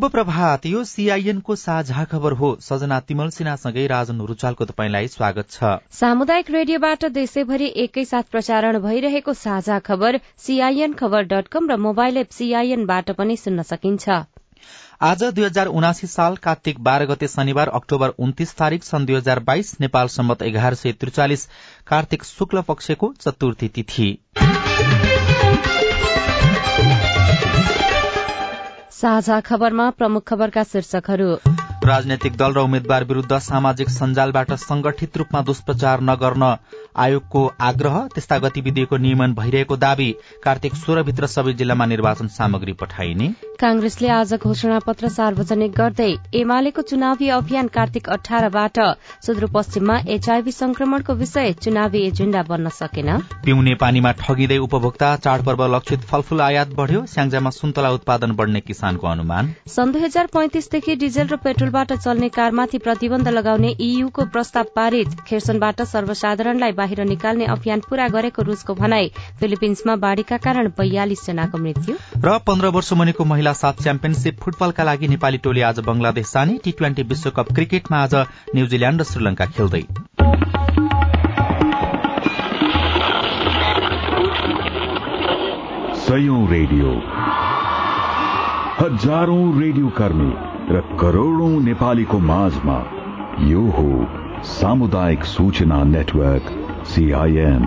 शुभ प्रभात यो सीआईएनको साझा खबर हो। सजना तिमल सिन्हासँगै राजन रुचालको तपाईँलाई स्वागत छ। सामुदायिक रेडियोबाट देशैभरि एकैसाथ प्रसारण भइरहेको साझा खबर सीआईएन खबर डट कम र मोबाइल एप सीआईएनबाट पनि सुन्न सकिन्छ। आज दुई हजार उनासी साल कार्तिक बाह्र गते शनिबार अक्टोबर उन्तिस तारीक सन् दुई हजार बाइस नेपाल सम्मत एघार सय त्रिचालिस कार्तिक शुक्ल पक्षको चतुर्थी तिथि। साझा खबरमा प्रमुख खबरका शीर्षकहरू। राजनैतिक दल र उम्मेद्वार विरूद्ध सामाजिक सञ्जालबाट संगठित रूपमा दुष्प्रचार नगर्न। आयोगको आग्रह त्यस्ता गतिविधिको नियमन भइरहेको दावी कार्तिक सोह्रभित्र सबै जिल्लामा निर्वाचन सामग्री पठाइने। कांग्रेसले आज घोषणा पत्र सार्वजनिक गर्दै एमालेको चुनावी अभियान कार्तिक अठारबाट सुदूरपश्चिममा एचआईभी संक्रमणको विषय चुनावी एजेण्डा बन्न सकेन। पिउने पानीमा ठगिँदै उपभोक्ता चाडपर्व लक्षित फलफूल आयात बढ़्यो स्याङ्जामा सुन्तला उत्पादन बढ़ने किसानको अनुमान। सन् दुई हजार पैंतिसदेखि डिजेल र पेट्रोलबाट चल्ने कारमाथि प्रतिबन्ध लगाउने ईयूको प्रस्ताव पारित खेर्सनबाट सर्वसाधारणलाई बाहिर निकाल्ने अभियान पूरा गरेको रूसको भनाई फिलिपिन्समा बाढ़ीका कारण बयालिस जनाको मृत्यु। र पन्ध्र वर्ष मुनिको महिला सात च्याम्पियनशीप फुटबलका लागि नेपाली टोली आज बंगलादेश जाने टी ट्वेन्टी विश्वकप क्रिकेटमा आज न्यूजील्याण्ड र श्रीलंका खेल्दै। रेडियो। हजारौं रेडियो कर्मी र करोड़ौं नेपालीको माझमा यो हो सामुदायिक सूचना नेटवर्क। सीआईएन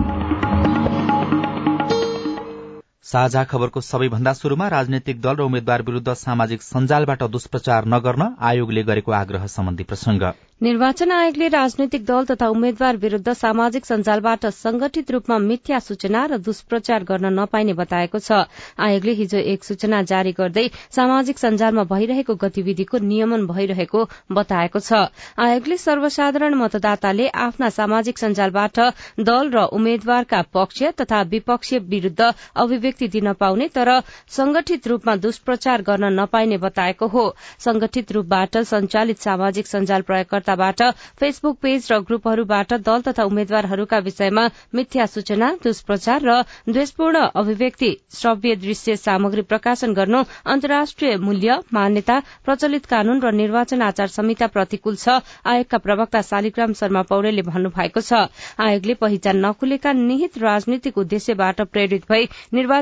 साझा खबरको सबैभन्दा शुरूमा राजनैतिक दल र उम्मेद्वार विरूद्ध सामाजिक सञ्जालबाट दुष्प्रचार नगर्न आयोगले गरेको आग्रह सम्बन्धी प्रसंग। निर्वाचन आयोगले राजनैतिक दल तथा उम्मेद्वार विरूद्ध सामाजिक सञ्जालबाट संगठित रूपमा मिथ्या सूचना र दुष्प्रचार गर्न नपाइने बताएको छ। आयोगले हिजो एक सूचना जारी गर्दै सामाजिक सञ्जालमा भइरहेको गतिविधिको नियमन भइरहेको बताएको छ। आयोगले सर्वसाधारण मतदाताले आफ्ना सामाजिक सञ्जालबाट दल र उम्मेद्वारका पक्ष तथा विपक्षी विरूद्ध अभिव्यक्ति दिन पाउने तर संगठित रूपमा दुष्प्रचार गर्न नपाइने बताएको हो। संगठित रूपबाट संचालित सामाजिक सञ्जाल प्रयोगकर्ता संस्थाबाट फेसबुक पेज र ग्रुपहरूबाट दल तथा उम्मेद्वारहरूका विषयमा मिथ्या सूचना दुष्प्रचार र द्वेषपूर्ण अभिव्यक्ति श्रव्य दृश्य सामग्री प्रकाशन गर्नु अन्तर्राष्ट्रिय मूल्य मान्यता प्रचलित कानून र निर्वाचन आचार संहिता प्रतिकूल छ आयोगका प्रवक्ता शालिग्राम शर्मा पौडेलले भन्नुभएको छ। आयोगले पहिचान नखुलेका निहित राजनीतिक उद्देश्यबाट प्रेरित भई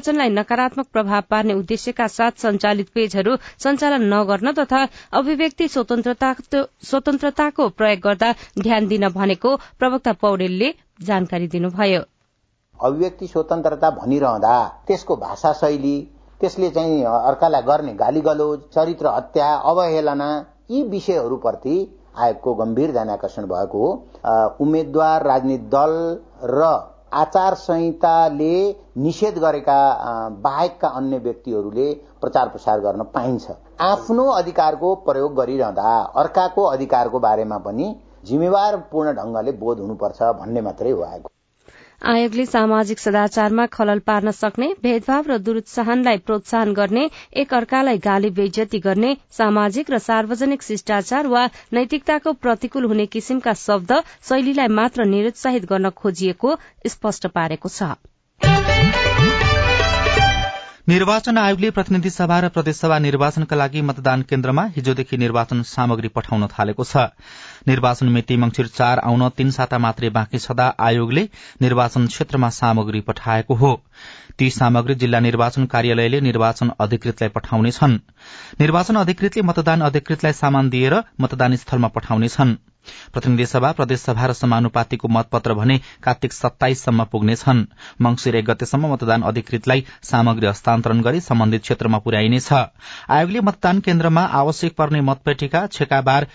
निर्वाचनलाई नकारात्मक प्रभाव पार्ने उद्देश्यका साथ संचालित पेजहरू सञ्चालन नगर्न तथा अभिव्यक्ति स्वतन्त्रता भाषाको प्रयोग गर्दा ध्यान दिन भनेको प्रवक्ता पौडेलले जानकारी दिनुभयो। अभिव्यक्ति स्वतन्त्रता भनिरहँदा त्यसको भाषा शैली त्यसले चाहिँ अर्कालाई गर्ने गाली गलोज चरित्र हत्या अवहेलना यी विषयहरूप्रति आयोगको गम्भीर ध्यान आकर्षण भएको हो। उम्मेद्वार राजनीतिक दल र आचार संहिताले निषेध गरेका बाहेकका अन्य व्यक्तिहरूले प्रचार प्रसार गर्न पाइन्छ। आफ्नो अधिकारको प्रयोग गरिरहँदा अर्काको अधिकारको बारेमा पनि जिम्मेवारपूर्ण ढंगले बोध हुनुपर्छ भन्ने मात्रै हो आएको आयोगले सामाजिक सदाचारमा खलल पार्न सक्ने भेदभाव र दुरुत्साहनलाई प्रोत्साहन गर्ने एक अर्कालाई गाली बेज्जती गर्ने सामाजिक र सार्वजनिक शिष्टाचार वा नैतिकताको प्रतिकूल हुने किसिमका शब्द शैलीलाई मात्र निरुत्साहित गर्न खोजिएको स्पष्ट पारेको छ। निर्वाचन आयोगले प्रतिनिधि सभा र प्रदेशसभा निर्वाचनका लागि मतदान केन्द्रमा हिजोदेखि निर्वाचन सामग्री पठाउन थालेको छ। निर्वाचन मिति मंगिर चार आउन तीन साता मात्रै बाँकी छँदा आयोगले निर्वाचन क्षेत्रमा सामग्री पठाएको हो। ती सामग्री जिल्ला निर्वाचन कार्यालयले निर्वाचन अधिकृतलाई पठाउनेछन्। निर्वाचन अधिकृतले मतदान अधिकृतलाई सामान दिएर मतदान स्थलमा पठाउनेछन्। प्रतिनिधि सभा प्रदेशसभा र समानुपातिको मतपत्र भने कार्तिक सत्ताइससम्म पुग्नेछन्। मंगिर एक गतेसम्म मतदान अधिकृतलाई सामग्री हस्तान्तरण गरी सम्बन्धित क्षेत्रमा पुर्याइनेछ। आयोगले मतदान केन्द्रमा आवश्यक पर्ने मतपेटिका छेकाबार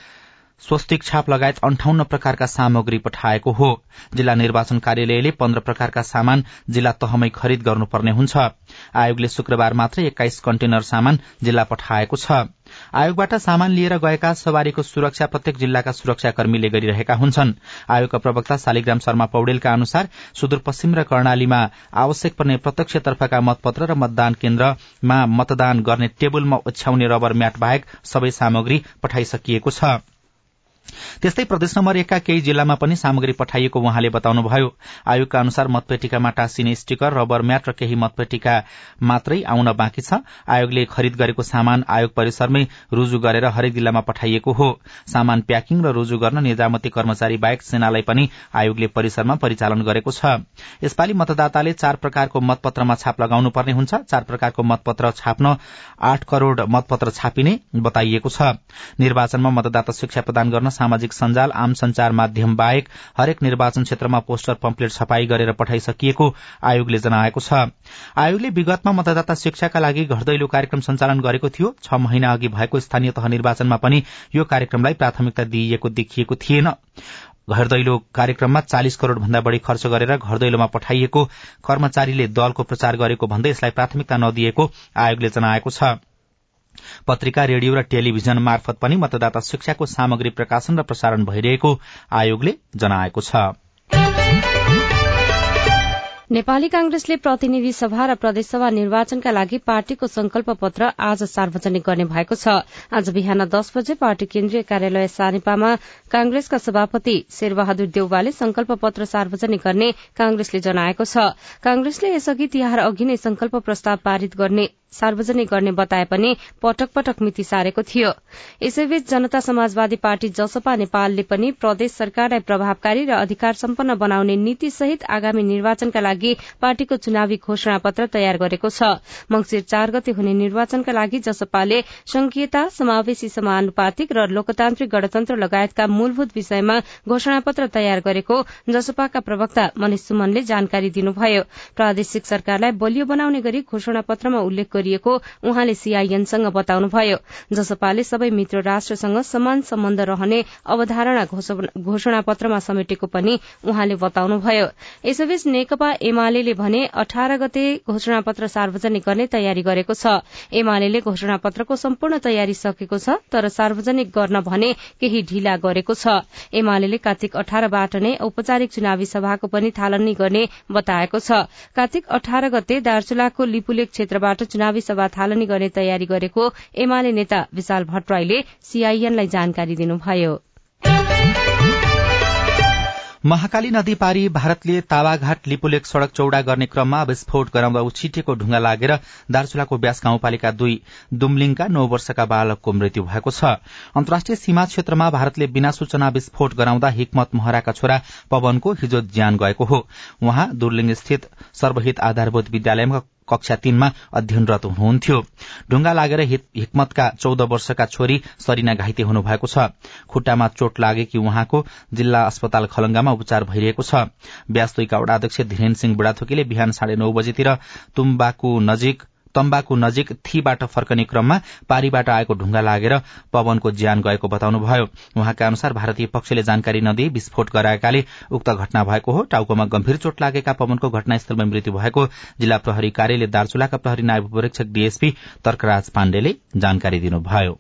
स्वस्तिक छाप लगायत अन्ठाउन्न प्रकारका सामग्री पठाएको हो। जिल्ला निर्वाचन कार्यालयले पन्ध्र प्रकारका सामान जिल्ला तहमै खरिद गर्नुपर्ने हुन्छ। आयोगले शुक्रबार मात्रै एक्काइस कन्टेनर सामान जिल्ला पठाएको छ। आयोगबाट सामान लिएर गएका सवारीको सुरक्षा प्रत्येक जिल्लाका सुरक्षाकर्मीले गरिरहेका हुन्छन्। आयोगका प्रवक्ता शालिग्राम शर्मा पौडेलका अनुसार सुदूरपश्चिम र कर्णालीमा आवश्यक पर्ने प्रत्यक्षतर्फका मतपत्र र मतदान केन्द्रमा मतदान गर्ने टेबलमा ओछ्याउने रबर म्याट बाहेक सबै सामग्री पठाइसकिएको छ। त्यस्तै प्रदेश नम्बर एकका केही जिल्लामा पनि सामग्री पठाइएको उहाँले बताउनुभयो। आयोगका अनुसार मतपेटिकामा टाँसिने स्टिकर रबर म्याट र केही मतपेटिका मात्रै आउन बाँकी छ। आयोगले खरिद गरेको सामान आयोग परिसरमै रूजु गरेर हरेक जिल्लामा पठाइएको हो। सामान प्याकिङ र रूजु गर्न निजामती कर्मचारी बाहेक सेनालाई पनि आयोगले परिसरमा परिचालन गरेको छ। यसपालि मतदाताले चार प्रकारको मतपत्रमा छाप लगाउनु पर्ने हुन्छ। चार प्रकारको मतपत्र छाप्न आठ करोड़ मतपत्र छापिने बताइएको छ। निर्वाचनमा मतदाता शिक्षा प्रदान गर्न सामाजिक सञ्जाल आम संचार माध्यम बाहेक हरेक निर्वाचन क्षेत्रमा पोस्टर पम्पलेट छपाई गरेर पठाइसकिएको आयोगले जनाएको छ। आयोगले विगतमा मतदाता शिक्षाका लागि घर दैलो कार्यक्रम सञ्चालन गरेको थियो। छ महिना अघि भएको स्थानीय तह निर्वाचनमा पनि यो कार्यक्रमलाई प्राथमिकता दिइएको देखिएको थिएन। घर दैलो कार्यक्रममा चालिस करोड़ भन्दा बढ़ी खर्च गरेर घर दैलोमा पठाइएको कर्मचारीले दलको प्रचार गरेको भन्दै यसलाई प्राथमिकता नदिएको आयोगले जनाएको छ। पत्रिका रेडियो र टेलिभिजन मार्फत पनि मतदाता शिक्षाको सामग्री प्रकाशन र प्रसारण भइरहेको आयोगले जनाएको छ। नेपाली कांग्रेसले प्रतिनिधि सभा र प्रदेशसभा निर्वाचनका लागि पार्टीको संकल्प पत्र आज सार्वजनिक गर्ने भएको छ। आज बिहान दस बजे पार्टी केन्द्रीय कार्यालय सानिपामा कांग्रेसका सभापति शेरबहादुर देउवाले संकल्प पत्र सार्वजनिक गर्ने कांग्रेसले जनाएको छ। कांग्रेसले यसअघि तिहार अघि नै संकल्प प्रस्ताव पारित गर्ने सार्वजनिक गर्ने बताए पनि पटक पटक मिति सारेको थियो। यसैबीच जनता समाजवादी पार्टी जसपा नेपालले पनि प्रदेश सरकारलाई प्रभावकारी र अधिकार सम्पन्न बनाउने नीति सहित आगामी निर्वाचनका लागि पार्टीको चुनावी घोषणा पत्र तयार गरेको छ। मंगिर चार गते हुने निर्वाचनका लागि जसपाले संघीयता समावेशी समानुपातिक र लोकतान्त्रिक गणतन्त्र लगायतका मूलभूत विषयमा घोषणा पत्र तयार गरेको जसपाका प्रवक्ता मनिष सुमनले जानकारी दिनुभयो। प्रादेशिक सरकारलाई बलियो बनाउने गरी घोषणा पत्रमा उल्लेख गरिएको उहाँले सीआईएनसँग बताउनुभयो। जसपाले सबै मित्र राष्ट्रसँग समान सम्बन्ध रहने अवधारणा घोषणा पत्रमा समेटेको पनि उहाँले बताउनुभयो। यसैबीच नेकपा एमाले भने अठार गते घोषणा पत्र सार्वजनिक गर्ने तयारी गरेको छ। एमाले घोषणा पत्रको सम्पूर्ण तयारी सकेको छ तर सार्वजनिक गर्न भने केही ढिला गरेको छ। एमाले कार्तिक अठारबाट नै औपचारिक चुनावी सभाको पनि थालनी गर्ने बताएको छ। कार्तिक अठार गते दार्चुलाको लिपुलेक क्षेत्रबाट चुनाव चुनावी सभा थालनी गर्ने तयारी गरेको एमाले नेता विशाल भट्टराईले सीआईएनलाई जानकारी दिनुभयो। महाकाली नदी पारी भारतले तावाघाट लिपुलेक सड़क चौड़ा गर्ने क्रममा विस्फोट गराउँदा उछिटेको ढुङ्गा लागेर दार्चुलाको ब्यास गाउँपालिका दुई दुम्लिङका नौ वर्षका बालकको मृत्यु भएको छ। अन्तर्राष्ट्रिय सीमा क्षेत्रमा भारतले बिना सूचना विस्फोट गराउँदा हिक्मत महराका छोरा पवनको हिजो ज्यान गएको हो। उहाँ दुर्लिङ स्थित सर्वहित आधारभूत विद्यालयमा कक्षा तीनमा अध्ययनरत हुनुहुन्थ्यो। ढुङ्गा लागेर हिक्मतका चौध वर्षका छोरी सरिना घाइते हुनुभएको छ। खुट्टामा चोट लागेकी उहाँको जिल्ला अस्पताल खलंगामा उपचार भइरहेको छ। ब्यास दुईका वडाध्यक्ष धीरेन सिंह बुढाथोकीले बिहान साढे नौ बजेतिर तुम्बाकु नजिक तम्बाकु नजिक थीबाट फर्कने क्रममा पारीबाट आएको ढुङ्गा लागेर पवनको ज्यान गएको बताउनुभयो। उहाँका अनुसार भारतीय पक्षले जानकारी नदिई विस्फोट गराएकाले उक्त घटना भएको हो। टाउकोमा गम्भीर चोट लागेका पवनको घटनास्थलमा मृत्यु भएको जिल्ला प्रहरी कार्यालय दार्चुलाका प्रहरी उपरीक्षक डीएसपी तर्कराज पाण्डेले जानकारी दिनुभयो।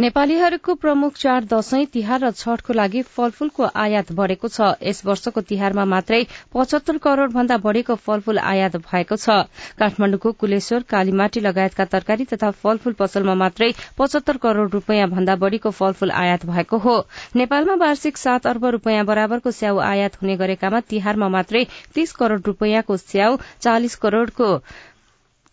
नेपालीहरूको प्रमुख चाड दशैं तिहार र छठको लागि फलफूलको आयात बढ़ेको छ। यस वर्षको तिहारमा मात्रै पचहत्तर करोड़ भन्दा बढ़ेको फलफूल आयात भएको छ। काठमाण्डुको कुलेश्वर कालीमाटी लगायतका तरकारी तथा फलफूल पसलमा मात्रै पचहत्तर करोड़ रूपियाँ भन्दा बढ़ीको फलफूल आयात भएको हो। नेपालमा वार्षिक सात अर्ब रूपियाँ बराबरको स्याउ आयात हुने गरेकामा तिहारमा मात्रै तीस करोड़ रूपियाँको स्याउ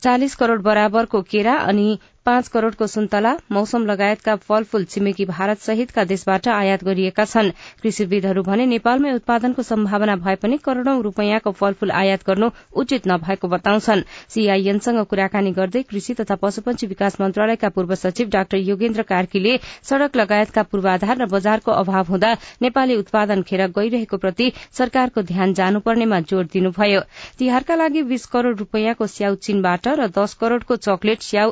चालिस करोड़ बराबरको केरा अनि पाँच करोड़को सुन्तला मौसम लगायतका फलफूल छिमेकी भारत सहितका देशबाट आयात गरिएका छन्। कृषिविदहरू भने नेपालमै उत्पादनको सम्भावना भए पनि करोड़ौं रूपियाँको फलफूल आयात गर्नु उचित नभएको बताउँछन्। सीआईएनसँग कुराकानी गर्दै कृषि तथा पशुपन्छी विकास मन्त्रालयका पूर्व सचिव डाक्टर योगेन्द्र कार्कीले सड़क लगायतका पूर्वाधार र बजारको अभाव हुँदा नेपाली उत्पादन खेर गइरहेको प्रति सरकारको ध्यान जानुपर्नेमा जोड़ दिनुभयो। तिहारका लागि बीस करोड़ रूपियाँको स्याउ चीनबाट र दश करोड़को चकलेटी स्याउ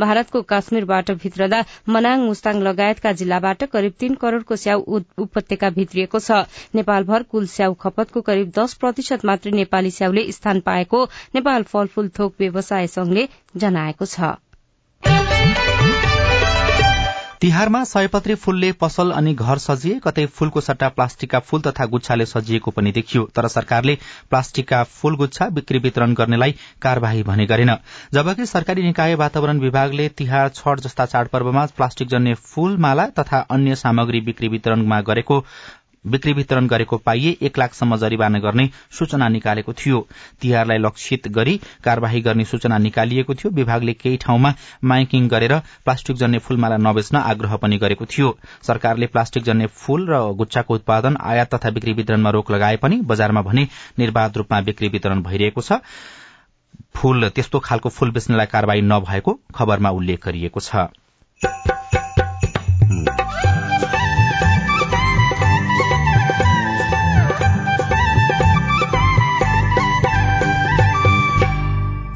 भारतको काश्मीरबाट भित्रदा मनाङ मुस्ताङ लगायतका जिल्लाबाट करिब तीन करोड़को स्याउ उपत्यका भित्रिएको छ। नेपालभर कुल स्याउ खपतको करिब दश प्रतिशत मात्रै नेपाली स्याउले स्थान पाएको नेपाल फलफूल थोक व्यवसाय संघले जनाएको छ। तिहारमा सयपत्री फूलले पसल अनि घर सजिए कतै फूलको सट्टा प्लास्टिकका फूल तथा गुच्छाले सजिएको पनि देखियो। तर सरकारले प्लास्टिकका फूल गुच्छा बिक्री वितरण गर्नेलाई कार्यवाही भने गरेन। जबकि सरकारी निकाय वातावरण विभागले तिहार छठ जस्ता चाडपर्वमा प्लास्टिक जन्य फूल माला तथा अन्य सामग्री बिक्री वितरणमा गरेको बिक्री वितरण गरेको पाइए एक लाखसम्म जरिवाना गर्ने सूचना निकालेको थियो। तिहारलाई लक्षित गरी कार्यवाही गर्ने सूचना निकालिएको थियो। विभागले केही ठाउँमा माइकिङ गरेर प्लास्टिक जन्य फूलमाला नबेच्न आग्रह पनि गरेको थियो। सरकारले प्लास्टिक जन्य फूल र गुच्छाको उत्पादन आयात तथा बिक्री वितरणमा रोक लगाए पनि बजारमा भने निर्वाध रूपमा बिक्री वितरण भइरहेको छ। फूल त्यस्तो खालको फूल बेच्नलाई कार्यवाही नभएको खबरमा उल्लेख गरिएको छ।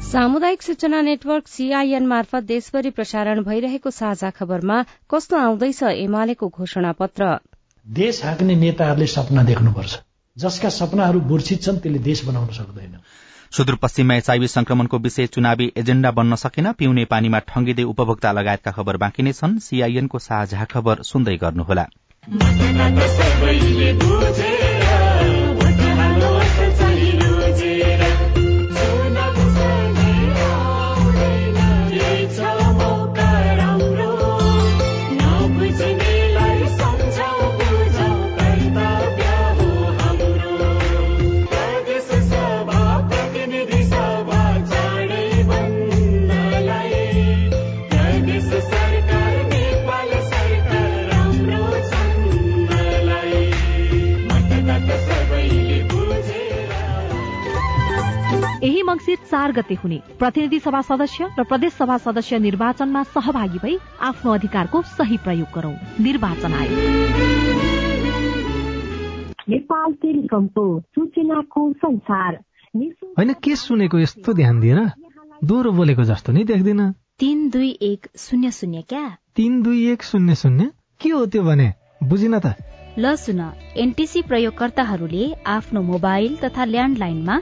सामुदायिक सूचना नेटवर्क सीआईएन मार्फत देशभरि प्रसारण भइरहेको साझा खबरमा कस्तो आउँदैछ एमालेको घोषणा पत्र देश हाँक्ने नेताहरूले सपना देख्नुपर्छ। जसका सपनाहरू मूर्छित छन् त्यसले देश बनाउन सक्दैन। सुदूरपश्चिममा एचआईभी संक्रमणको विषय चुनावी एजेण्डा बन्न सकेन पिउने पानीमा ठंगिँदै उपभोक्ता लगायतका खबर बाँकी नै छन्। सीआईएनको साझा खबर सुन्दै गर्नुहोला। चार गते हुने। प्रतिनिधि सभा सदस्य र प्रदेश सभा सदस्य निर्वाचनमा सहभागी भई आफ्नो अधिकारको सही प्रयोग गरौं। निर्वाचन आयोग। नेपाल टेलिकमको सूचनाको संसार। होइन के सुनेको यस्तो ध्यान दिएर दोहोरो बोलेको जस्तो नि देख्दिन। तिन दुई एक शून्य शून्य क्या? तिन दुई एक शून्य शून्य? के हो त्यो भने? बुझिन त। ल सुन एनटिसी प्रयोगकर्ताहरूले आफ्नो मोबाइल तथा ल्यान्डलाइनमा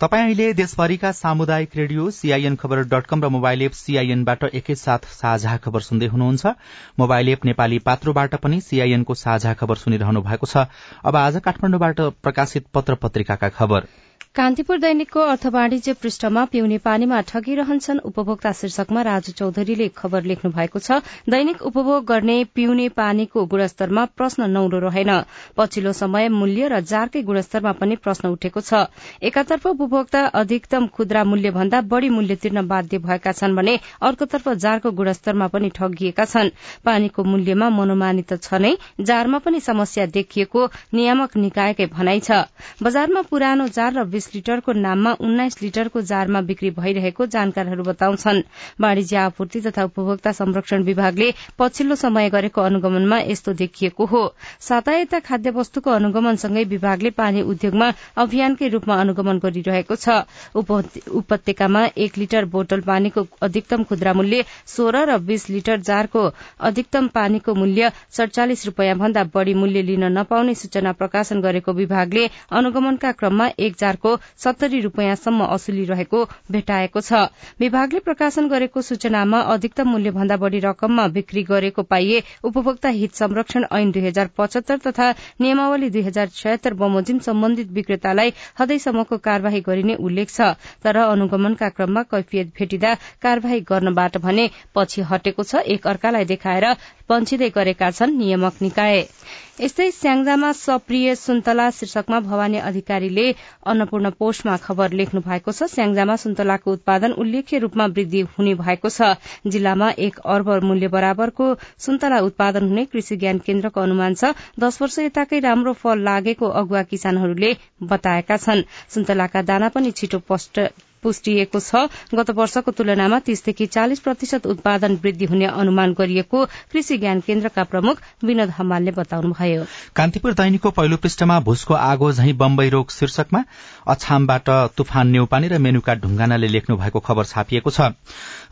तपाईँ अहिले देशभरिका सामुदायिक radio CIN Khabar dot com र मोबाइल एप सीआईएनबाट एकैसाथ साझा खबर सुन्दै हुनुहुन्छ। मोबाइल एप नेपाली पात्रोबाट पनि सीआईएनको साझा खबर सुनिरहनु भएको छ। अब आज काठमाडौँबाट प्रकाशित पत्र पत्रिकाका खबर। कान्तिपुर दैनिकको अर्थ वाणिज्य पृष्ठमा पिउने पानीमा ठगिरहन्छन् उपभोक्ता शीर्षकमा राजु चौधरीले खबर लेख्नु भएको छ दैनिक उपभोग गर्ने पिउने पानीको गुणस्तरमा प्रश्न नौलो रहेन। पछिल्लो समय मूल्य र जारकै गुणस्तरमा पनि प्रश्न उठेको छ। एकातर्फ उपभोक्ता अधिकतम खुद्रा मूल्य भन्दा बढ़ी मूल्य तिर्न बाध्य भएका छन् भने अर्कोतर्फ जारको गुणस्तरमा पनि ठगिएका छन्। पानीको मूल्यमा मनोमानी त छ नै जारमा पनि समस्या देखिएको नियामक निकायकै भनाइ छ। बजारमा पुरानो जार र बीस लिटरको नाममा उन्नाइस लिटरको जारमा बिक्री भइरहेको जानकारहरू बताउँछन्। वाणिज्य आपूर्ति तथा उपभोक्ता संरक्षण विभागले पछिल्लो समय गरेको अनुगमनमा यस्तो देखिएको हो। सातायता खाद्य वस्तुको अनुगमनसँगै विभागले पानी उद्योगमा अभियानकै रूपमा अनुगमन गरिरहेको छ। उपत्यकामा एक लिटर बोतल पानीको अधिकतम खुद्रा मूल्य सोह्र र बीस लिटर जारको अधिकतम पानीको मूल्य सड़चालिस रूपियाँ भन्दा बढ़ी मूल्य लिन नपाउने सूचना प्रकाशन गरेको विभागले अनुगमनका क्रममा एक जारको को सत्तरी रूपियाँसम्म असुली रहेको भेटाएको छ। विभागले प्रकाशन गरेको सूचनामा अधिकतम मूल्य भन्दा बढ़ी रकममा बिक्री गरेको पाइए उपभोक्ता हित संरक्षण ऐन दुई हजार पचहत्तर तथा नियमावली दुई हजार छयत्तर बमोजिम सम्बन्धित विक्रेतालाई हदैसम्मको कार्यवाही गरिने उल्लेख छ। तर अनुगमनका क्रममा कैफियत भेटिँदा कार्यवाही गर्नबाट भने पछि हटेको छ। एक अर्कालाई देखाएर पन्छिँदै गरेका छन् नियामक निकाय। यस्तै स्याङ्जामा सप्रिय सुन्तला शीर्षकमा भवानी अधिकारीले अन्नपूर्ण पोस्टमा खबर लेख्नु भएको छ। स्याङ्जामा सुन्तलाको उत्पादन उल्लेख्य रूपमा वृद्धि हुने भएको छ। जिल्लामा एक अर्ब मूल्य बराबरको सुन्तला उत्पादन हुने कृषि ज्ञान केन्द्रको अनुमान छ। दश वर्ष यताकै राम्रो फल लागेको अगुवा किसानहरूले बताएका छन्। सुन्तलाका दाना पनि छिटो पुष्टिएको छ। गत वर्षको तुलनामा तीसदेखि चालिस प्रतिशत उत्पादन वृद्धि हुने अनुमान गरिएको कृषि ज्ञान केन्द्रका प्रमुख विनोद हमालले बताउनुभयो। कान्तिपुर दैनिकको पहिलो पृष्ठमा भूसको आगो झै बम्बई रोग शीर्षकमा। अछामबाट तुफान नेउपानी र मेनुका ढुङ्गानाले लेख्नु भएको खबर छापिएको छ।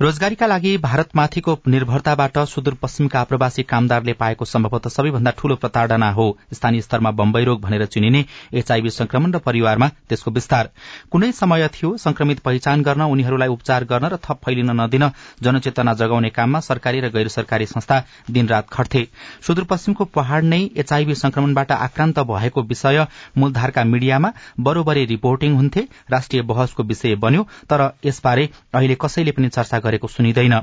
रोजगारीका लागि भारतमाथिको निर्भरताबाट सुदूरपश्चिमका आप्रवासी कामदारले पाएको सम्भवतः सबैभन्दा ठूलो प्रताड़ना हो। स्थानीय स्तरमा बम्बई रोग भनेर चिनिने एचआईभी संक्रमण र परिवारमा त्यसको विस्तार। कुनै समय थियो संक्रमित पहिचान गर्न उनीहरूलाई उपचार गर्न र थप फैलिन नदिन जनचेतना जगाउने काममा सरकारी र गैर सरकारी संस्था दिनरात खट्थे। सुदूरपश्चिमको पहाड़ नै एचआईभी संक्रमणबाट आक्रान्त भएको विषय मूलधारका मीडियामा बरोबरै रिपोर्टिङ हुन्थे। राष्ट्रिय बहसको विषय बन्यो तर यसबारे अहिले कसैले पनि चर्चा गरेको सुनिँदैन।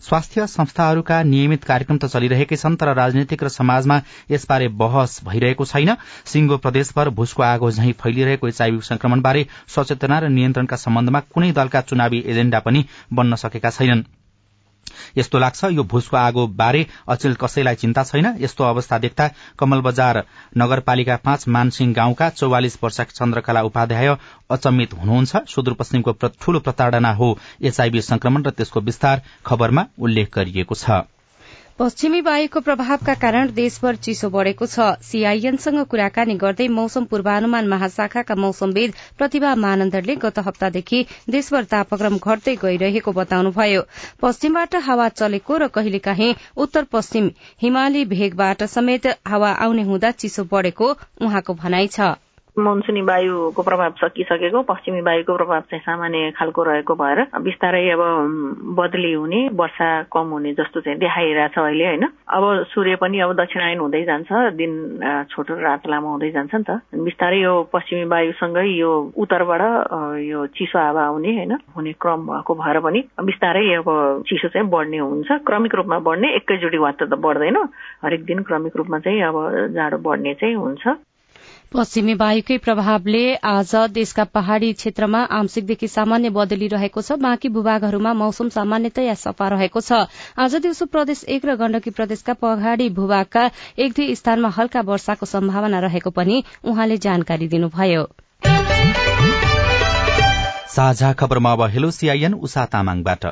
स्वास्थ्य संस्थाहरूका नियमित कार्यक्रम त चलिरहेकै छन् तर राजनीतिक र समाजमा यसबारे बहस भइरहेको छैन। सिंगो प्रदेशभर भूसको आगो झै फैलिरहेको एचआईभी संक्रमणबारे सचेतना र नियन्त्रणका सम्बन्धमा कुनै दलका चुनावी एजेण्डा पनि बन्न सकेका छैनन्। यस्तो लाग्छ यो भूसको आगो बारे अचेल कसैलाई चिन्ता छैन। यस्तो अवस्था देख्दा कमल बजार नगरपालिका पाँच मानसिंह गाउँका चौवालिस वर्षका चन्द्रकला उपाध्याय अचम्मित हुनुहुन्छ। सुदूरपश्चिमको ठूलो प्रताड़ना हो एचआईभी संक्रमण र त्यसको विस्तार खबरमा उल्लेख गरिएको छ। पश्चिमी वायुको प्रभावका कारण देशभर चिसो बढ़ेको छ। सीआईएनसँग कुराकानी गर्दै मौसम पूर्वानुमान महाशाखाका मौसमविद प्रतिभा मानन्दरले गत हप्तादेखि देशभर तापक्रम घट्दै गइरहेको बताउनुभयो। पश्चिमबाट हावा चलेको र कहिलेकाहीँ उत्तर पश्चिम हिमाली भेगबाट समेत हावा आउने हुँदा चिसो बढ़ेको उहाँको भनाइ छ। मनसुनी वायुको प्रभाव सकिसकेको पश्चिमी वायुको प्रभाव चाहिँ सामान्य खालको रहेको भएर बिस्तारै अब बदली हुने वर्षा कम हुने जस्तो चाहिँ देखाइरहेछ अहिले होइन? अब सूर्य पनि अब दक्षिणायन हुँदै जान्छ दिन छोटो रात लामो हुँदै जान्छ नि त। बिस्तारै यो पश्चिमी वायुसँगै यो उत्तरबाट यो चिसो हावा आउने होइन? हुने क्रम भएको भएर पनि बिस्तारै अब चिसो चाहिँ बढ्ने हुन्छ। क्रमिक रूपमा बढ्ने एकैचोटि वात्त त बढ्दैन। हरेक दिन क्रमिक रूपमा चाहिँ अब जाडो बढ्ने चाहिँ हुन्छ। पश्चिमी वायुकै प्रभावले आज देशका पहाड़ी क्षेत्रमा आंशिकदेखि सामान्य बदली रहेको छ। बाँकी भूभागहरूमा मौसम सामान्यतया सफा रहेको छ। आज दिउँसो प्रदेश एक र गण्डकी प्रदेशका पहाड़ी भूभागका एक दुई स्थानमा हल्का वर्षाको सम्भावना रहेको पनि उहाँले जानकारी दिनुभयो। साझा खबरमा अब हेलो सीआईएन उषा तामाङबाट।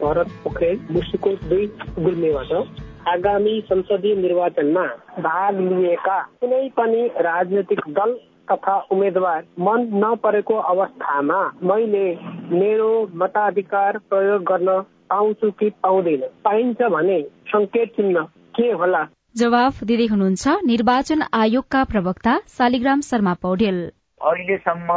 भरत पोखरेल मुसुकोट दुई गुल्मेबाट। आगामी संसदीय निर्वाचनमा भाग लिएका कुनै पनि राजनैतिक दल तथा उम्मेद्वार मन नपरेको अवस्थामा मैले मेरो मताधिकार प्रयोग गर्न पाउँछु कि पाउँदैन। पाइन्छ भने संकेत चिन्ह के होला? जवाफ दिँदै हुनुहुन्छ निर्वाचन आयोगका प्रवक्ता शालिग्राम शर्मा पौडेल। अहिलेसम्म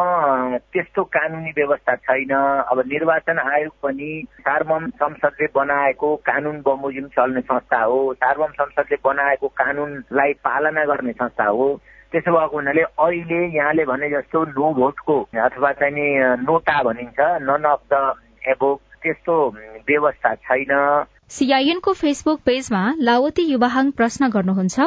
त्यस्तो कानुनी व्यवस्था छैन। अब निर्वाचन आयोग पनि सार्वम संसदले बनाएको कानुन बमोजिम चल्ने संस्था हो। सार्वम संसदले बनाएको कानुनलाई पालना गर्ने संस्था हो। त्यसो भएको हुनाले अहिले यहाँले भने जस्तो नो भोटको अथवा चाहिँ नोटा भनिन्छ नन अफ द एबोभ त्यस्तो व्यवस्था छैन। सीआईएनको फेसबुक पेजमा लावती युवाहाङ प्रश्न गर्नुहुन्छ।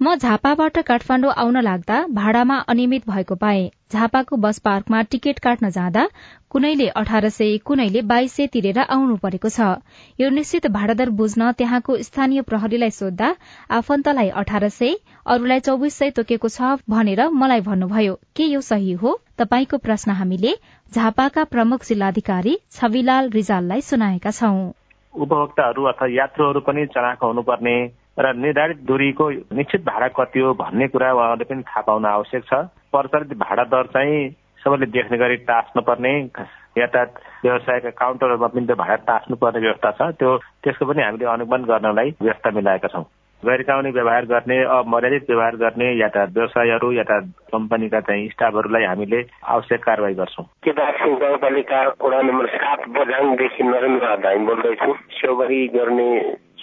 म झापाबाट काठमाण्डु आउन लाग्दा भाडामा अनियमित भएको पाए। झापाको बस पार्कमा टिकट काट्न जाँदा कुनैले अठार सय कुनैले बाइस सय तिरेर आउनु परेको छ। यो निश्चित भाडादर बुझ्न त्यहाँको स्थानीय प्रहरीलाई सोद्धा आफन्तलाई अठार सय अरूलाई चौबिस सय तोकेको छ भनेर मलाई भन्नुभयो। के यो सही हो? तपाईँको प्रश्न हामीले झापाका प्रमुख जिल्लाधिकारी छविलाल रिजाललाई सुनाएका छौं। उपभोक्ताहरू अथवा यात्रुहरू पनि चढाएको हुनुपर्ने र निर्धारित दूरीको निश्चित भाडा कति हो भन्ने कुरा उहाँहरूले पनि थाहा पाउन आवश्यक छ। प्रचलित भाडा दर चाहिँ सबैले देख्ने गरी टाँस्नुपर्ने यातायात व्यवसायका काउन्टरहरूमा पनि त्यो भाडा टाँस्नुपर्ने व्यवस्था छ। त्यो त्यसको पनि हामीले अनुगमन गर्नलाई व्यवस्था मिलाएका छौँ। गैर कानुनी व्यवहार गर्ने अमर्यादित व्यवहार गर्ने यातायात व्यवसायहरू यातायात कम्पनीका चाहिँ स्टाफहरूलाई हामीले आवश्यक कारवाही गर्छौँ। गाउँपालिका वडा नम्बर सात बझाङदेखि नरेन्द्र धाई बोल्दैछु। सेवारी गर्ने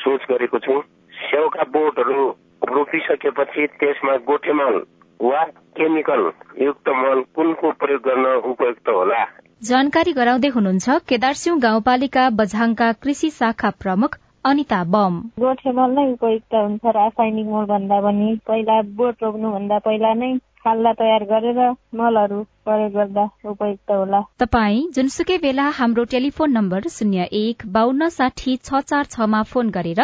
सोच गरेको छु। स्याउका बोटहरू रोपिसकेपछि त्यसमा गोठे मल वा केमिकल युक्त मल कुनको प्रयोग गर्न उपयुक्त होला। जानकारी गराउँदै हुनुहुन्छ केदारसिंह गाउँपालिका बझाङका कृषि शाखा प्रमुख अनिता बम। गोठे मल नै उपयुक्त हुन्छ रासायनिक मल भन्दा पनि। पहिला बोट रोप्नुभन्दा पहिला नै खाल्डा तयार गरेर मलहरू प्रयोग गर्दा उपयुक्त होला। तपाई जुनसुकै बेला हाम्रो टेलिफोन नम्बर शून्य एक बान्न साठी छ चार छमा फोन गरेर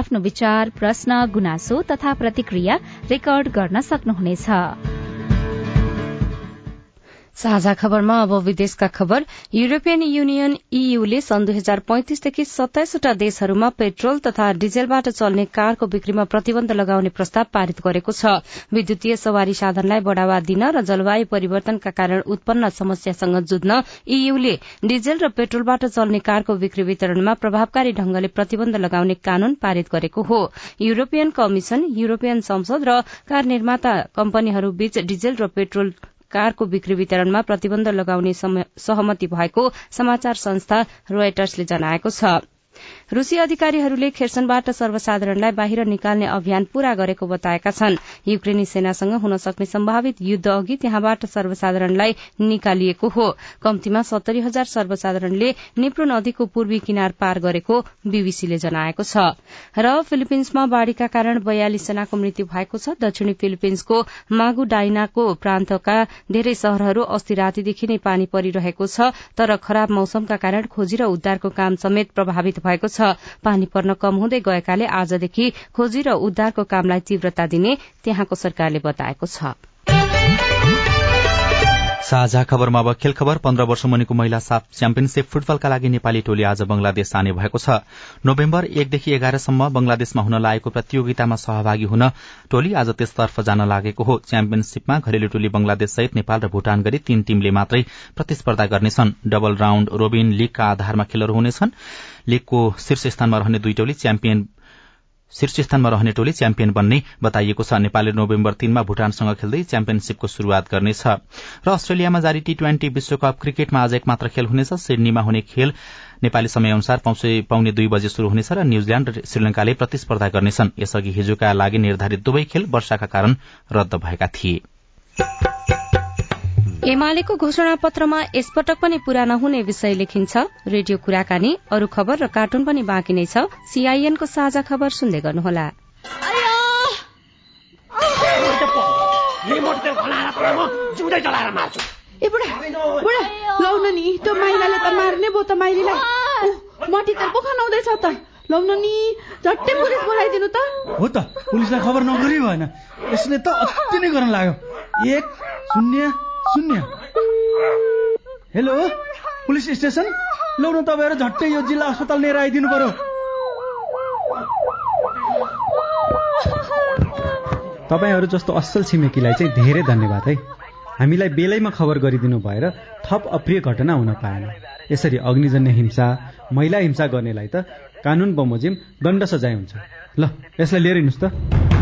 आफ्नो विचार प्रश्न गुनासो तथा प्रतिक्रिया रेकर्ड गर्न सक्नुहुनेछ। साझा खबरमा अब विदेशका खबर। युरोपियन युनियन ईयूले सन् दुई हजार पैंतिसदेखि सत्ताइसवटा देशहरूमा पेट्रोल तथा डिजेलबाट चल्ने कारको बिक्रीमा प्रतिबन्ध लगाउने प्रस्ताव पारित गरेको छ। विद्युतीय सवारी साधनलाई बढ़ावा दिन र जलवायु परिवर्तनका कारण उत्पन्न समस्यासँग जुझ्न ईयूले डिजेल र पेट्रोलबाट चल्ने कारको बिक्री वितरणमा प्रभावकारी ढंगले प्रतिबन्ध लगाउने कानून पारित गरेको हो। युरोपियन कमिशन युरोपियन संसद र कार निर्माता कम्पनीहरूबीच डिजेल र पेट्रोल कारको बिक्री वितरणमा प्रतिबन्ध लगाउने सहमति भएको समाचार संस्था रोयटर्सले जनाएको छ। रूसी अधिकारीहरूले खेर्सनबाट सर्वसाधारणलाई बाहिर निकाल्ने अभियान पूरा गरेको बताएका छन्। युक्रेनी सेनासँग हुन सक्ने सम्भावित युद्ध अघि त्यहाँबाट सर्वसाधारणलाई निकालिएको हो। कम्तीमा सत्तरी हजार सर्वसाधारणले निप्रो नदीको पूर्वी किनार पार गरेको बीबीसीले जनाएको छ। र फिलिपिन्समा बाढ़ीका कारण बयालिस जनाको मृत्यु भएको छ। दक्षिणी फिलिपिन्सको मागु डाइनाको प्रान्तका धेरै शहरहरू अस्ति रातीदेखि नै पानी परिरहेको छ। तर खराब मौसमका कारण खोजी र उद्धारको काम समेत प्रभावित भएको छ। पानी पर्न कम हुँदै गएकाले आजदेखि खोजी र उद्धारको कामलाई तीव्रता दिने त्यहाँको सरकारले बताएको छ। साझा खबरमा अब खेल खबर। पन्ध्र वर्ष मुनिको महिला साफ च्याम्पियनशीप फुटबलका लागि नेपाली टोली आज बंगलादेश जाने भएको छ। नोभेम्बर एकदेखि एघारसम्म बंगलादेशमा हुन लागेको प्रतियोगितामा सहभागी हुन टोली आज त्यसतर्फ जान लागेको हो। च्याम्पियनशीपमा घरेलु टोली बंगलादेश सहित नेपाल र भूटान गरी तीन टीमले मात्रै प्रतिस्पर्धा गर्नेछन्। डबल राउण्ड रोबिन लीगका आधारमा खेलहरू हुनेछन्। लीगको शीर्ष स्थानमा रहने दुई टोली च्याम्पियन शीर्ष स्थानमा रहने टोली च्याम्पियन बन्ने बताइएको छ। नेपालले नोभेम्बर तीनमा भूटानसँग खेल्दै च्याम्पियनशीपको शुरूआत गर्नेछ। र अस्ट्रेलियामा जारी टी ट्वेन्टी विश्वकप क्रिकेटमा आज एक मात्र खेल हुनेछ। सिडनीमा हुने खेल नेपाली समयअनुसार पाउने दुई बजे शुरू हुनेछ र न्यूजील्याण्ड र श्रीलंकाले प्रतिस्पर्धा गर्नेछन्। यसअघि हिजोका लागि निर्धारित दुवै खेल वर्षाका कारण रद्द भएका थिए। एमालेको घोषणा पत्रमा यसपटक पनि पूरा नहुने विषय लेखिन्छ। रेडियो कुराकानी अरू खबर र कार्टुन पनि बाँकी नै छ। सीआईएनको साझा खबर सुन्दै गर्नुहोला। नि त्यो माइलाले त मार्ने भो त माइलीलाई। मटी तेल पो खनाउँदैछ त। लाउन नि झट्टै पुलिस बोलाइदिनु त। हो त पुलिसलाई खबर नगरी भएन। यसले त अति नै गर्न लाग्यो। एक शून्य शून्य हेलो पुलिस स्टेसन? लौ न तपाईँहरू झट्टै यो जिल्ला अस्पताल लिएर आइदिनु पर्यो। तपाईँहरू जस्तो असल छिमेकीलाई चाहिँ धेरै धन्यवाद है। हामीलाई बेलैमा खबर गरिदिनु भएर थप अप्रिय घटना हुन पाएन। यसरी अग्निजन्य हिंसा महिला हिंसा गर्नेलाई त कानून बमोजिम दण्ड सजाय हुन्छ। ल यसलाई लिएर हिँड्नुहोस् त।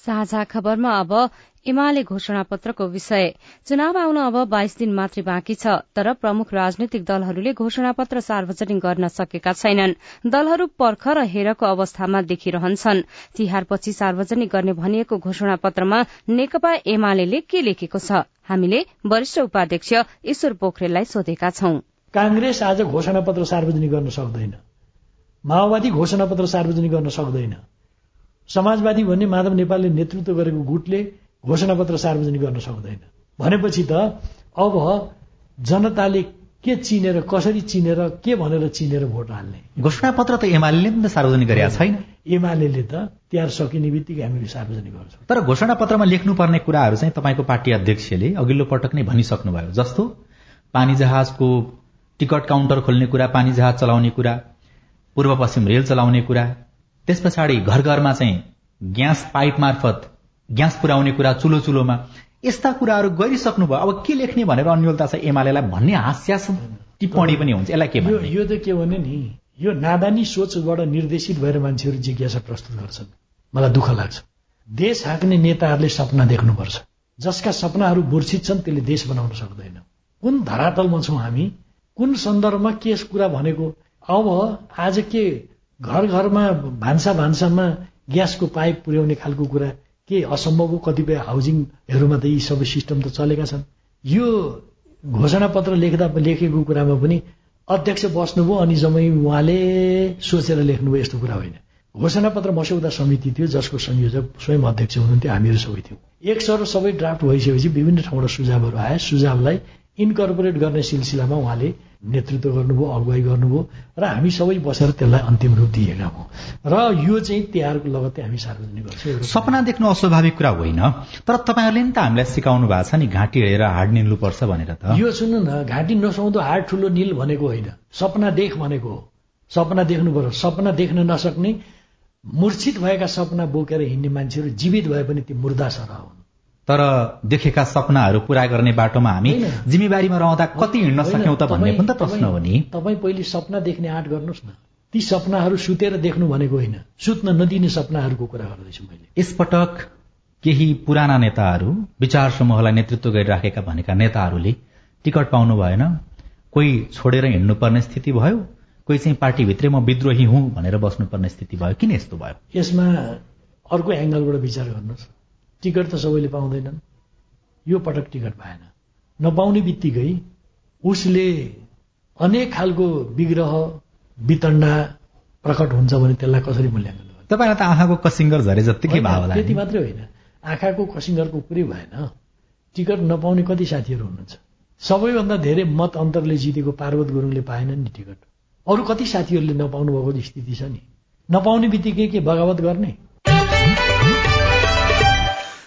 साझा खबरमा अब एमाले घोषणा पत्रको विषय। चुनाव आउन अब बाइस दिन मात्रै बाँकी छ तर प्रमुख राजनैतिक दलहरूले घोषणा पत्र सार्वजनिक गर्न सकेका छैनन्। दलहरू पर्ख र हेरको अवस्थामा देखिरहन्छन्। तिहारपछि सार्वजनिक गर्ने भनिएको घोषणा पत्रमा नेकपा एमाले के लेखेको छ हामीले वरिष्ठ उपाध्यक्ष ईश्वर पोखरेललाई सोधेका छौं। कांग्रेस आज घोषणा पत्र सार्वजनिक गर्न सक्दैन। माओवादी घोषणा पत्र सार्वजनिक गर्न सक्दैन। समाजवादी भन्ने माधव नेपालले नेतृत्व गरेको गुटले घोषणापत्र सार्वजनिक गर्न सक्दैन। भनेपछि त अब जनताले के चिनेर कसरी चिनेर के भनेर चिनेर भोट हाल्ने? घोषणा पत्र त एमाले पनि सार्वजनिक गरेका छैन। एमाले त तिहार सकिने बित्तिकै हामी सार्वजनिक गर्छौँ। तर घोषणा पत्रमा लेख्नुपर्ने कुराहरू चाहिँ तपाईँको पार्टी अध्यक्षले अघिल्लो पटक नै भनिसक्नुभयो। जस्तो पानी जहाजको टिकट काउन्टर खोल्ने कुरा पानी जहाज चलाउने कुरा पूर्व पश्चिम रेल चलाउने कुरा त्यस पछाडि घर घरमा चाहिँ ग्यास पाइप मार्फत ग्यास पुर्याउने कुरा चुलो चुलोमा यस्ता कुराहरू गरिसक्नुभयो। अब के लेख्ने भनेर अन्यलता छ एमालेलाई भन्ने हास्यासन टिप्पणी पनि हुन्छ। यसलाई के भन्ने? यो त के भने नि? यो नादानी सोचबाट निर्देशित भएर मान्छेहरू जिज्ञासा प्रस्तुत गर्छन्। मलाई दुःख लाग्छ। देश हाँक्ने नेताहरूले सपना देख्नुपर्छ। जसका सपनाहरू मूर्छित छन् त्यसले देश बनाउन सक्दैन। कुन धरातलमा छौँ हामी? कुन सन्दर्भमा के कुरा भनेको? अब आज के घर घरमा भान्सा भान्सामा ग्यासको पाइप पुर्याउने खालको कुरा के असम्भवको कतिपय हाउसिङहरूमा त यी सबै सिस्टम त चलेका छन्। यो घोषणा पत्र लेख्दा लेखेको कुरामा पनि अध्यक्ष बस्नुभयो अनि जम्मै उहाँले सोचेर लेख्नुभयो यस्तो कुरा होइन। घोषणा पत्र मस्यौदा समिति थियो जसको संयोजक स्वयं अध्यक्ष हुनुहुन्थ्यो हामीहरू सबै थियौँ। एक सर सबै ड्राफ्ट भइसकेपछि विभिन्न ठाउँबाट सुझावहरू आए। सुझावलाई इन्कर्पोरेट गर्ने सिलसिलामा उहाँले नेतृत्व गर्नुभयो अगुवाई गर्नुभयो र हामी सबै बसेर त्यसलाई अन्तिम रूप दिएका हौँ। र यो चाहिँ तिहारको लगत्तै हामी सार्वजनिक गर्छौँ। सपना देख्नु अस्वाभाविक कुरा होइन तर तपाईँहरूले नि त हामीलाई सिकाउनु भएको छ नि घाँटी हेरेर हाड निल्नुपर्छ भनेर त। यो सुन्नु न घाँटी नसुहाउँदो हाड ठुलो निल भनेको होइन। सपना देख भनेको हो। सपना देख्नु पर्यो। सपना देख्न नसक्ने मूर्छित भएका सपना बोकेर हिँड्ने मान्छेहरू जीवित भए पनि ती मुर्दा सरह हुन्। तर देखेका सपनाहरू पूरा गर्ने बाटोमा हामी जिम्मेवारीमा रहँदा कति हिँड्न सक्यौँ त भन्ने पनि त प्रश्न हो नि। तपाईँ पहिले सपना देख्ने आँट गर्नुहोस् न। ती सपनाहरू सुतेर देख्नु भनेको होइन। सुत्न नदिने सपनाहरूको कुरा गर्दैछु मैले। यसपटक केही पुराना नेताहरू विचार समूहलाई नेतृत्व गरिराखेका भनेका नेताहरूले टिकट पाउनु भएन। कोही छोडेर हिँड्नुपर्ने स्थिति भयो। कोही चाहिँ पार्टीभित्रै म विद्रोही हुँ भनेर बस्नुपर्ने स्थिति भयो। किन यस्तो भयो? यसमा अर्को एङ्गलबाट विचार गर्नुहोस्। टिकट त सबैले पाउँदैनन्। यो पटक टिकट पाएन नपाउने बित्तिकै उसले अनेक खालको विग्रह वितण्डा प्रकट हुन्छ भने त्यसलाई कसरी मूल्याङ्कन गर्नु? तपाईँलाई त आँखाको कसिङ्गर झरे जत्तिकै भाव त्यति मात्रै होइन। आँखाको कसिङ्गरको कुरै भएन। टिकट नपाउने कति साथीहरू हुनुहुन्छ? सबैभन्दा धेरै मत अन्तरले जितेको पार्वत गुरुङले पाएनन् नि टिकट। अरू कति साथीहरूले नपाउनु भएको स्थिति छ नि? नपाउने बित्तिकै के बगावत गर्ने?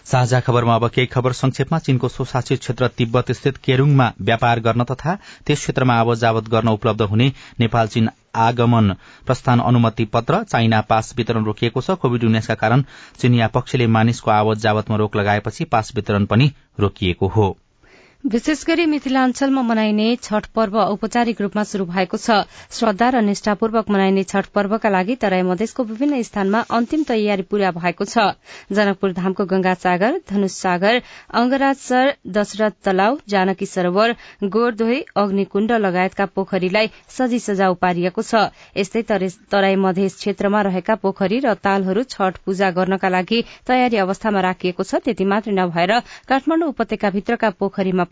साझा खबरमा अब केही खबर संक्षेपमा। चीनको स्वशासित क्षेत्र तिब्बत स्थित केरूङमा व्यापार गर्न तथा त्यस क्षेत्रमा आवत गर्न उपलब्ध हुने नेपाल चीन आगमन प्रस्थान अनुमति पत्र चाइना पास वितरण रोकिएको छ। कोविड उन्नाइसका कारण चीनिया पक्षले मानिसको आवत जावतमा रोक लगाएपछि पास वितरण पनि रोकिएको हो। विशेष गरी मिथिलाञ्चलमा मनाइने छठ पर्व औपचारिक रूपमा शुरू भएको छ। श्रद्धा र निष्ठापूर्वक मनाइने छठ पर्वका लागि तराई मधेसको विभिन्न स्थानमा अन्तिम तयारी पूरा भएको छ। जनकपुर धामको गंगा सागर धनुष सागर अंगराजसर दशरथ तलाव जानकी सरोवर गोरदोही अग्निकुण्ड लगायतका पोखरीलाई सजी सजाउ पारिएको छ। यस्तै तराई मधेस क्षेत्रमा रहेका पोखरी र तालहरू छठ पूजा गर्नका लागि तयारी अवस्थामा राखिएको छ। त्यति मात्रै नभएर काठमाडौँ उपत्यकाभित्रका पोखरीमा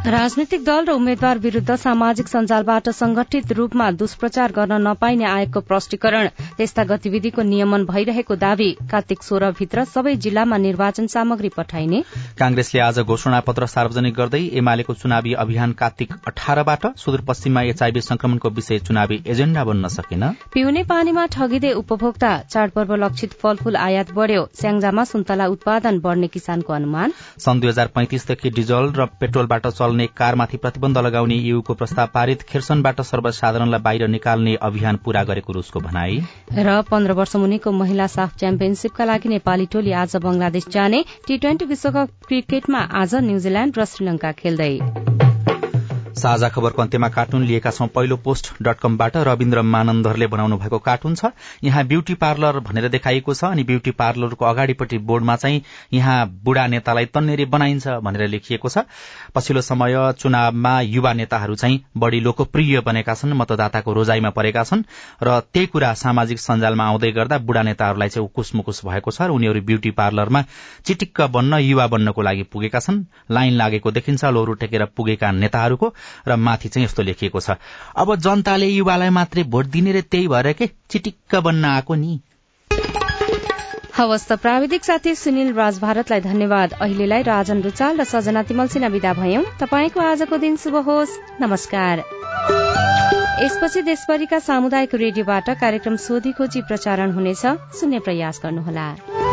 राजनैतिक दल र उम्मेद्वार विरूद्ध सामाजिक सञ्जालबाट संगठित रूपमा दुष्प्रचार गर्न नपाइने आयोगको प्रष्टीकरण त्यस्ता गतिविधिको नियमन भइरहेको दावी कार्तिक सोह्रभित्र सबै जिल्लामा निर्वाचन सामग्री पठाइने। कांग्रेसले आज घोषणा पत्र सार्वजनिक गर्दै एमालेको चुनावी अभियान कार्तिक अठारबाट सुदूरपश्चिममा एचआईभी संक्रमणको विषय चुनावी एजेण्डा बन्न सकेन। पिउने पानीमा ठगिँदै उपभोक्ता चाडपर्व लक्षित फलफूल आयात बढ़्यो। स्याङ्जामा सुन्तला उत्पादन बढ़ने किसानको अनुमान। सन् दुई हजार पैंतिसदेखि डिजल र पेट्रोलबाट चल्ने कारमाथि प्रतिबन्ध लगाउने यूको प्रस्ताव पारित खिर्सनबाट सर्वसाधारणलाई बाहिर निकाल्ने अभियान पूरा गरेको रूसको भनाई। र पन्ध्र वर्ष मुनिको महिला साफ च्याम्पियनशीपका लागि नेपाली टोली आज बंगलादेश जाने टी ट्वेन्टी विश्वकप क्रिकेटमा आज न्यूजील्याण्ड र श्रीलंका खेल्दै। साझा खबरको अन्त्यमा कार्टुन लिएका छौं। पहिलो पोस्ट डट कमबाट रविन्द्र मानन्दरले बनाउनु भएको कार्टुन छ। यहाँ ब्यूटी पार्लर भनेर देखाइएको छ अनि ब्यूटी पार्लरको अगाडिपट्टि बोर्डमा चाहिँ यहाँ बुढा नेतालाई तन्नेरी बनाइन्छ भनेर लेखिएको छ। पछिल्लो समय चुनावमा युवा नेताहरू चाहिँ बढ़ी लोकप्रिय बनेका छन् मतदाताको रोजाइमा परेका छन् र त्यही कुरा सामाजिक सञ्जालमा आउँदै गर्दा बुढा नेताहरूलाई चाहिँ उकुस मुकुस भएको छ र उनीहरू ब्यूटी पार्लरमा चिटिक्क बन्न युवा बन्नको लागि पुगेका छन्। लाइन लागेको देखिन्छ लोहरू टेकेर पुगेका नेताहरूको। र माथि चाहिँ यस्तो लेखिएको छ। अब जनताले युवालाई मात्रै भोट दिने रे त्यही भएर के? चिटिक्क बन्न आएको नि। हवस् त प्राविधिक साथी सुनिल राज भारतलाई धन्यवाद। अहिलेलाई राजन रुचाल र सजना तिमल सिन्हा विदा भयौं। तपाईँको आजको दिन शुभ होस्। नमस्कार। यसपछि देशभरिका सामुदायिक रेडियोबाट कार्यक्रम सोधी खोजी प्रसारण हुनेछ। सुन्ने प्रयास गर्नुहोला।